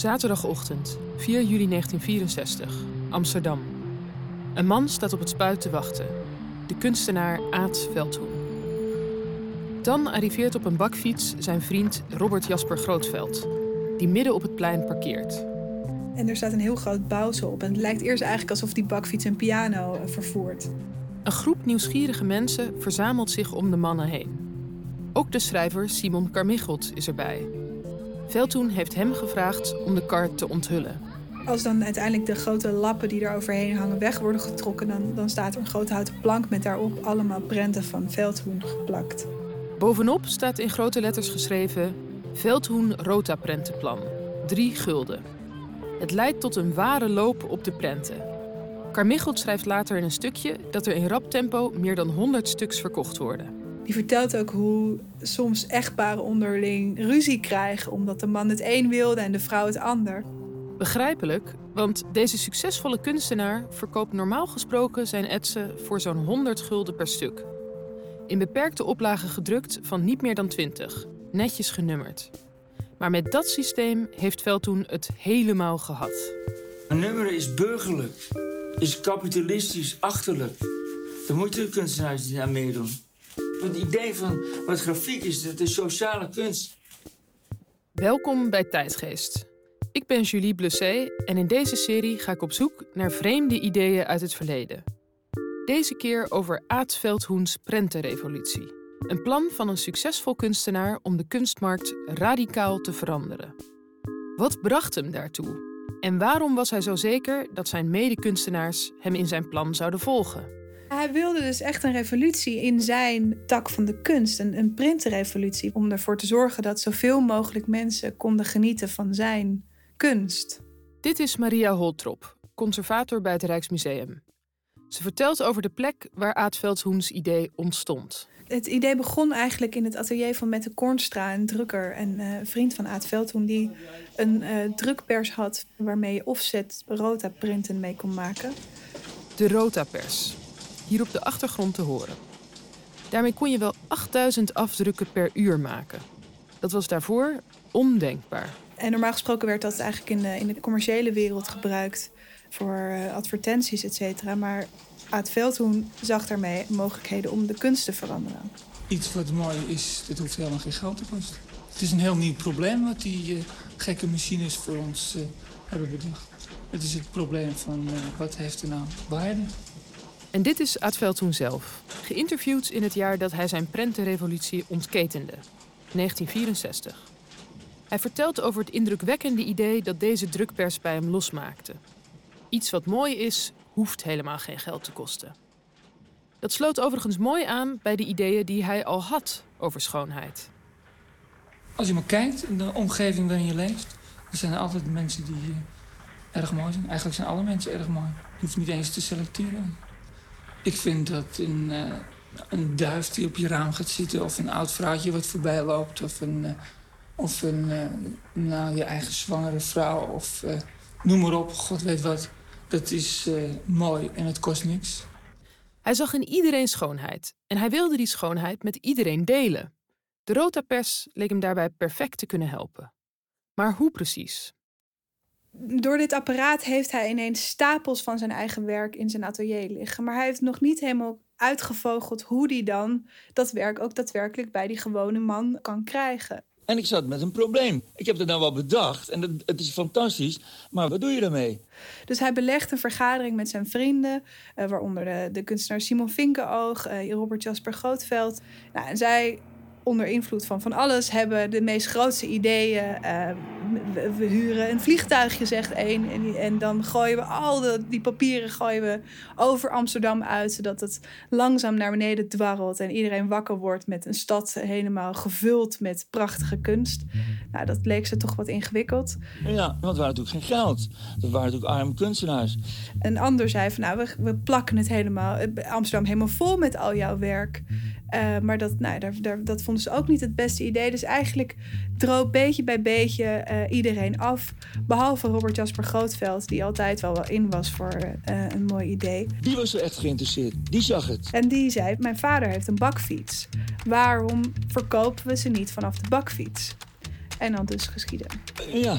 Zaterdagochtend, 4 juli 1964, Amsterdam. Een man staat op het spuit te wachten. De kunstenaar Aad Veldhoen. Dan arriveert op een bakfiets zijn vriend Robert Jasper Grootveld, die midden op het plein parkeert. En er staat een heel groot bouwsel op. En het lijkt eerst eigenlijk alsof die bakfiets een piano eh, vervoert. Een groep nieuwsgierige mensen verzamelt zich om de mannen heen. Ook de schrijver Simon Carmichelt is erbij. Veldhoen heeft hem gevraagd om de kar te onthullen. Als dan uiteindelijk de grote lappen die er overheen hangen weg worden getrokken, dan, dan staat er een grote houten plank met daarop allemaal prenten van Veldhoen geplakt. Bovenop staat in grote letters geschreven Veldhoen Rota Prentenplan. Drie gulden. Het leidt tot een ware loop op de prenten. Carmichelt schrijft later in een stukje dat er in rap tempo meer dan 100 stuks verkocht worden. Die vertelt ook hoe soms echtparen onderling ruzie krijgen omdat de man het een wilde en de vrouw het ander. Begrijpelijk, want deze succesvolle kunstenaar verkoopt normaal gesproken zijn etsen voor zo'n 100 gulden per stuk. In beperkte oplagen gedrukt van niet meer dan 20, netjes genummerd. Maar met dat systeem heeft Veldhoen het helemaal gehad. Een nummer is burgerlijk, is kapitalistisch, achterlijk. Daar moeten kunstenaars niet aan meedoen. Het idee van wat grafiek is, dat is sociale kunst. Welkom bij Tijdgeest. Ik ben Julie Blusset en in deze serie ga ik op zoek naar vreemde ideeën uit het verleden. Deze keer over Aad Veldhoens prentenrevolutie. Een plan van een succesvol kunstenaar om de kunstmarkt radicaal te veranderen. Wat bracht hem daartoe? En waarom was hij zo zeker dat zijn medekunstenaars hem in zijn plan zouden volgen? Hij wilde dus echt een revolutie in zijn tak van de kunst, een, een printenrevolutie, om ervoor te zorgen dat zoveel mogelijk mensen konden genieten van zijn kunst. Dit is Maria Holtrop, conservator bij het Rijksmuseum. Ze vertelt over de plek waar Aad Veldhoens idee ontstond. Het idee begon eigenlijk in het atelier van Mette Kornstra, een drukker en uh, vriend van Aad Veldhoen, die een uh, drukpers had waarmee je offset rota-printen mee kon maken. De rota-pers, hier op de achtergrond te horen. Daarmee kon je wel 8000 afdrukken per uur maken. Dat was daarvoor ondenkbaar. En normaal gesproken werd dat eigenlijk in de, in de commerciële wereld gebruikt voor uh, advertenties, et cetera. Maar Aad Veldhoen zag daarmee mogelijkheden om de kunst te veranderen. Iets wat mooi is, dit hoeft helemaal geen geld te kosten. Het is een heel nieuw probleem wat die uh, gekke machines voor ons uh, hebben bedacht. Het is het probleem van uh, wat heeft er nou waarde. En dit is Aad Veldhoen zelf, geïnterviewd in het jaar dat hij zijn prentenrevolutie ontketende, 1964. Hij vertelt over het indrukwekkende idee dat deze drukpers bij hem losmaakte. Iets wat mooi is, hoeft helemaal geen geld te kosten. Dat sloot overigens mooi aan bij de ideeën die hij al had over schoonheid. Als je maar kijkt in de omgeving waarin je leeft, dan zijn er altijd mensen die uh, erg mooi zijn. Eigenlijk zijn alle mensen erg mooi. Je hoeft niet eens te selecteren. Ik vind dat een, uh, een duif die op je raam gaat zitten, of een oud vrouwtje wat voorbij loopt, of een, uh, of een nou, je eigen zwangere vrouw, of noem maar op, god weet wat. Dat is mooi en het kost niks. Hij zag in iedereen schoonheid en hij wilde die schoonheid met iedereen delen. De Rotapers leek hem daarbij perfect te kunnen helpen. Maar hoe precies? Door dit apparaat heeft hij ineens stapels van zijn eigen werk in zijn atelier liggen. Maar hij heeft nog niet helemaal uitgevogeld hoe hij dan dat werk ook daadwerkelijk bij die gewone man kan krijgen. En ik zat met een probleem. Ik heb het nou wel bedacht en het, het, is fantastisch, maar wat doe je daarmee? Dus hij belegt een vergadering met zijn vrienden, uh, waaronder de, de kunstenaar Simon Vinkenoog, uh, Robert Jasper Grootveld. Nou, en zij onder invloed van van alles hebben de meest grootste ideeën. Uh, we, we, huren een vliegtuigje, zegt één. En, en dan gooien we al de, die papieren gooien we over Amsterdam uit. Zodat het langzaam naar beneden dwarrelt. En iedereen wakker wordt met een stad helemaal gevuld met prachtige kunst. Nou, dat leek ze toch wat ingewikkeld. Ja, want het waren natuurlijk geen geld. Dat waren natuurlijk arme kunstenaars. Een ander zei van nou, we, we plakken het helemaal, Amsterdam helemaal vol met al jouw werk. Uh, maar dat, nou, daar, daar, dat vonden ze ook niet het beste idee. Dus eigenlijk droop beetje bij beetje uh, iedereen af. Behalve Robert Jasper Grootveld, die altijd wel wel in was voor uh, een mooi idee. Die was er echt geïnteresseerd. Die zag het. En die zei: Mijn vader heeft een bakfiets. Waarom verkopen we ze niet vanaf de bakfiets? En dan dus geschieden. Ja,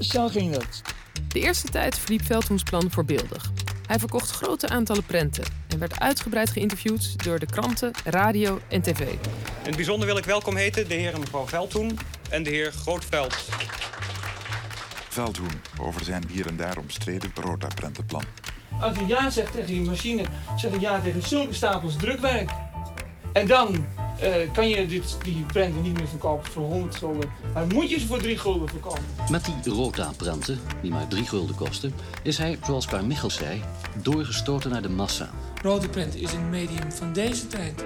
zo ging dat. De eerste tijd verliep Veldhoens plan voorbeeldig. Hij verkocht grote aantallen prenten en werd uitgebreid geïnterviewd door de kranten, radio en tv. In het bijzonder wil ik welkom heten de heer en mevrouw Veldhoen en de heer Grootveld. Veldhoen over zijn hier en daar omstreden rotaprentenplan. Als je ja zegt tegen die machine, zeg je ja tegen zulke stapels drukwerk. En dan eh, kan je dit, die prenten niet meer verkopen voor 100 gulden. Maar moet je ze voor 3 gulden verkopen. Met die rota-prenten, die maar 3 gulden kosten, is hij, zoals Paar Michels zei, doorgestoten naar de massa. Rode prent is een medium van deze tijd.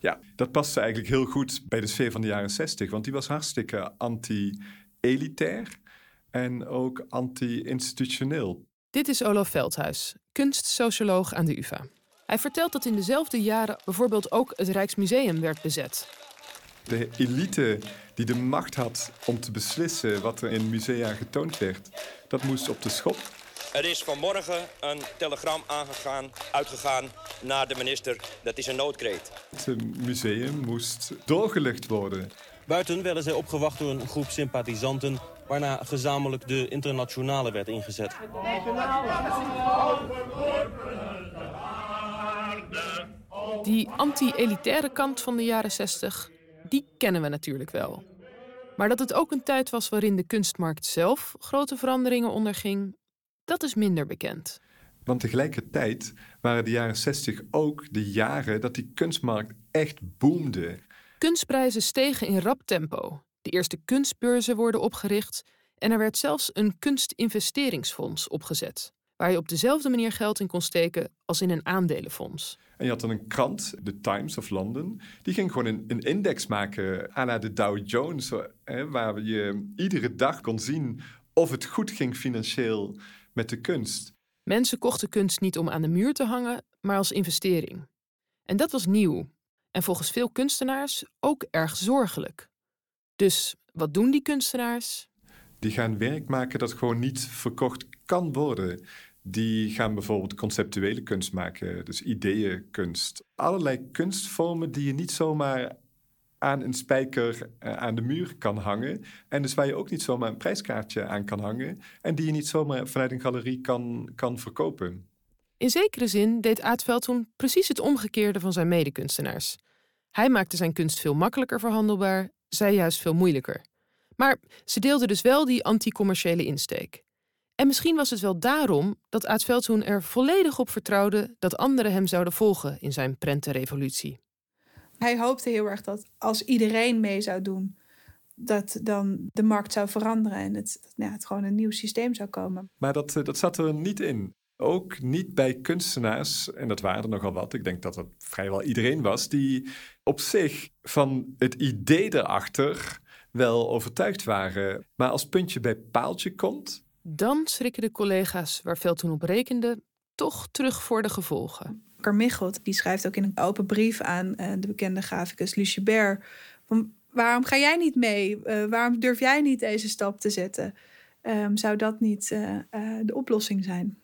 Ja, dat paste eigenlijk heel goed bij de sfeer van de jaren 60, want die was hartstikke anti-elitair en ook anti-institutioneel. Dit is Olaf Veldhuis, kunstsocioloog aan de UvA. Hij vertelt dat in dezelfde jaren bijvoorbeeld ook het Rijksmuseum werd bezet. De elite die de macht had om te beslissen wat er in musea getoond werd, dat moest op de schop. Er is vanmorgen een telegram aangegaan, uitgegaan naar de minister. Dat is een noodkreet. Het museum moest doorgelucht worden. Buiten werden zij opgewacht door een groep sympathisanten... waarna gezamenlijk de internationale werd ingezet. Die anti-elitaire kant van de jaren 60, die kennen we natuurlijk wel. Maar dat het ook een tijd was waarin de kunstmarkt zelf grote veranderingen onderging, dat is minder bekend. Want tegelijkertijd waren de jaren 60 ook de jaren dat die kunstmarkt echt boomde. Kunstprijzen stegen in rap tempo. De eerste kunstbeurzen worden opgericht en er werd zelfs een kunstinvesteringsfonds opgezet, waar je op dezelfde manier geld in kon steken als in een aandelenfonds. En je had dan een krant, The Times of London, die ging gewoon een, een index maken aan de Dow Jones, hè, waar je iedere dag kon zien of het goed ging financieel met de kunst. Mensen kochten kunst niet om aan de muur te hangen, maar als investering. En dat was nieuw. En volgens veel kunstenaars ook erg zorgelijk. Dus wat doen die kunstenaars? Die gaan werk maken dat gewoon niet verkocht kan worden. Die gaan bijvoorbeeld conceptuele kunst maken, dus ideeënkunst. Allerlei kunstvormen die je niet zomaar aan een spijker uh, aan de muur kan hangen. En dus waar je ook niet zomaar een prijskaartje aan kan hangen. En die je niet zomaar vanuit een galerie kan, kan verkopen. In zekere zin deed Aad toen precies het omgekeerde van zijn medekunstenaars. Hij maakte zijn kunst veel makkelijker verhandelbaar, zij juist veel moeilijker. Maar ze deelden dus wel die anti-commerciële insteek. En misschien was het wel daarom dat Aad Veldhoen er volledig op vertrouwde dat anderen hem zouden volgen in zijn prentenrevolutie. Hij hoopte heel erg dat als iedereen mee zou doen, dat dan de markt zou veranderen en het, ja, het gewoon een nieuw systeem zou komen. Maar dat, dat zat er niet in. Ook niet bij kunstenaars, en dat waren er nogal wat. Ik denk dat dat vrijwel iedereen was, die op zich van het idee erachter wel overtuigd waren. Maar als puntje bij paaltje komt. Dan schrikken de collega's waar Veldhoen op rekende toch terug voor de gevolgen. Carmichelt die schrijft ook in een open brief aan uh, de bekende graficus Lucebert... Van, waarom ga jij niet mee? Uh, waarom durf jij niet deze stap te zetten? Um, zou dat niet uh, de oplossing zijn?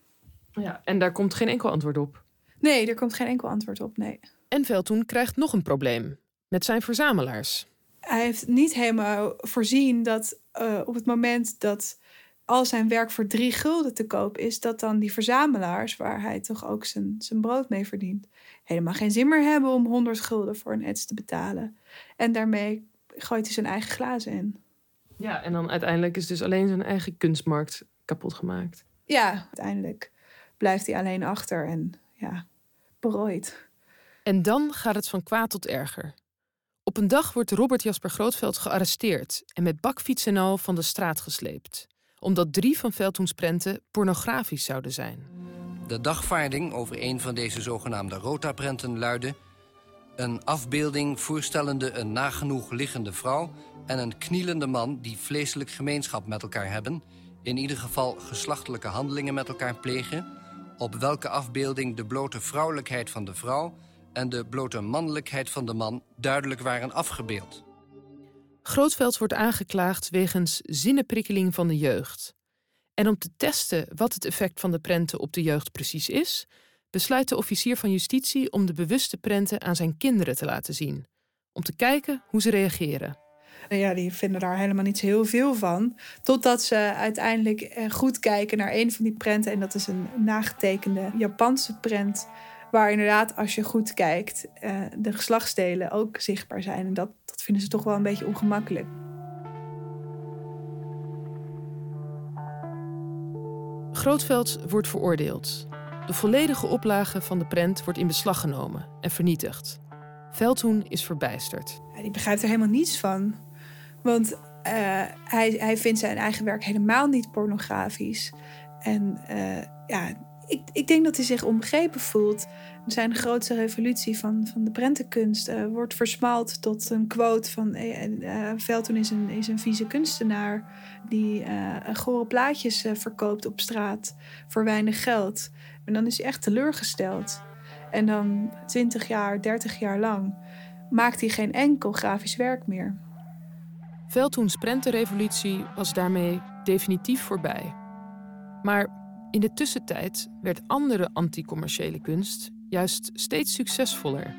Ja, en daar komt geen enkel antwoord op. Nee, er komt geen enkel antwoord op, nee. En Veldhoen krijgt nog een probleem met zijn verzamelaars. Hij heeft niet helemaal voorzien dat op het moment dat al zijn werk voor drie gulden te koop is, dat dan die verzamelaars, waar hij toch ook zijn, zijn brood mee verdient, helemaal geen zin meer hebben om 100 gulden voor een ets te betalen. En daarmee gooit hij zijn eigen glazen in. Ja, en dan uiteindelijk is dus alleen zijn eigen kunstmarkt kapot gemaakt. Ja, uiteindelijk blijft hij alleen achter en ja, berooid. En dan gaat het van kwaad tot erger. Op een dag wordt Robert Jasper Grootveld gearresteerd en met bakfiets en al van de straat gesleept omdat drie van Veldhoens prenten pornografisch zouden zijn. De dagvaarding over een van deze zogenaamde rotaprenten luidde... een afbeelding voorstellende een nagenoeg liggende vrouw... en een knielende man die vleeselijk gemeenschap met elkaar hebben... in ieder geval geslachtelijke handelingen met elkaar plegen... op welke afbeelding de blote vrouwelijkheid van de vrouw... en de blote mannelijkheid van de man duidelijk waren afgebeeld. Grootveld wordt aangeklaagd wegens zinnenprikkeling van de jeugd. En om te testen wat het effect van de prenten op de jeugd precies is, besluit de officier van justitie om de bewuste prenten aan zijn kinderen te laten zien, om te kijken hoe ze reageren. En ja, die vinden daar helemaal niet zo heel veel van. Totdat ze uiteindelijk eh, goed kijken naar een van die prenten. En dat is een nagetekende Japanse prent. Waar inderdaad, als je goed kijkt, eh, de geslachtsdelen ook zichtbaar zijn. En dat, dat vinden ze toch wel een beetje ongemakkelijk. Grootveld wordt veroordeeld. De volledige oplage van de prent wordt in beslag genomen en vernietigd. Veldhoen is verbijsterd. Ja, die begrijpt er helemaal niets van. Want uh, hij, hij vindt zijn eigen werk helemaal niet pornografisch. En uh, ja, ik, ik denk dat hij zich onbegrepen voelt. Zijn grootste revolutie van, van de prentenkunst uh, wordt versmalt tot een quote van uh, is een, is een vieze kunstenaar die gore plaatjes verkoopt op straat voor weinig geld. En dan is hij echt teleurgesteld. En dan 20 jaar, 30 jaar lang maakt hij geen enkel grafisch werk meer. Veldhoens prentenrevolutie was daarmee definitief voorbij. Maar in de tussentijd werd andere anticommerciële kunst juist steeds succesvoller.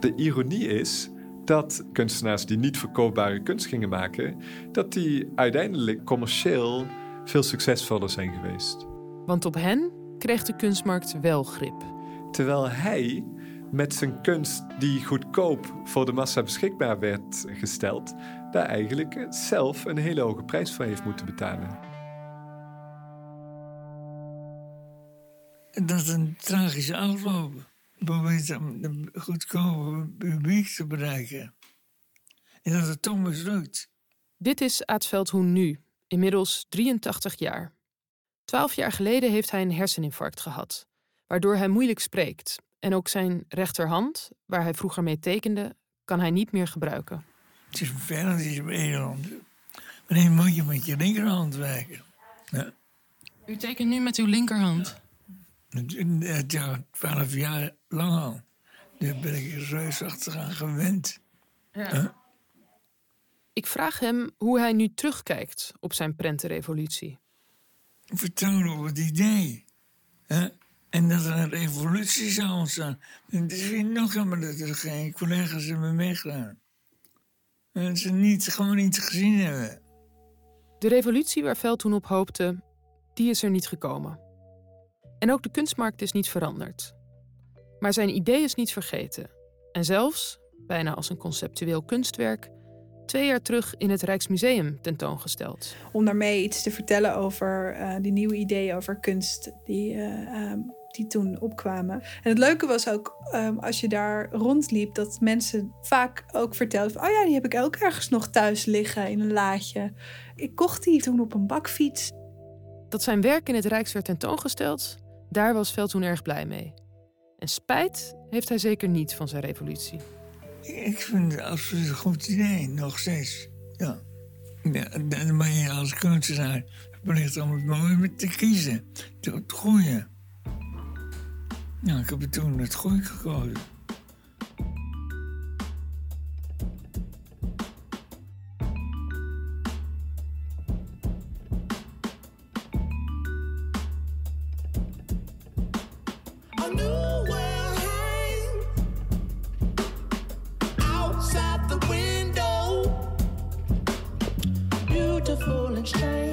De ironie is dat kunstenaars die niet verkoopbare kunst gingen maken, dat die uiteindelijk commercieel veel succesvoller zijn geweest. Want op hen kreeg de kunstmarkt wel grip. Terwijl hij met zijn kunst die goedkoop voor de massa beschikbaar werd gesteld, daar eigenlijk zelf een hele hoge prijs voor heeft moeten betalen. Dat is een tragische afloop. Probeert om de goedkope publiek te bereiken. En dat het toch mislukt. Dit is Aetsveldhoen nu, inmiddels 83 jaar. Twaalf jaar geleden heeft hij een herseninfarct gehad, waardoor hij moeilijk spreekt. En ook zijn rechterhand, waar hij vroeger mee tekende, kan hij niet meer gebruiken. Het is vervelend als je met één hand Wanneer moet je met je linkerhand werken? Ja. U tekent nu met uw linkerhand? Ja, twaalf jaar lang al. Daar ben ik reusachtig aan gewend. Ja. Ik vraag hem hoe hij nu terugkijkt op zijn prentenrevolutie. Vertrouwen op het idee. En dat er een revolutie zou ontstaan. Het is weer nog maar dat er geen collega's hebben meegedaan. Dat ze niet, gewoon niet gezien hebben. De revolutie waar Veld toen op hoopte, die is er niet gekomen. En ook de kunstmarkt is niet veranderd. Maar zijn idee is niet vergeten. En zelfs, bijna als een conceptueel kunstwerk, twee jaar terug in het Rijksmuseum tentoongesteld. Om daarmee iets te vertellen over uh, die nieuwe ideeën over kunst die, uh, um, die toen opkwamen. En het leuke was ook um, als je daar rondliep, dat mensen vaak ook vertelden: van, Oh ja, die heb ik ook ergens nog thuis liggen in een laadje. Ik kocht die toen op een bakfiets. Dat zijn werk in het Rijks werd tentoongesteld, daar was Veld toen erg blij mee. En spijt heeft hij zeker niet van zijn revolutie. Ik vind het absoluut een goed idee, nog steeds. Ja. ja dan ben je als kunstenaar verplicht om het mooie te kiezen. Het goede. Ja, ik heb het toen het goede gekozen. beautiful and strange.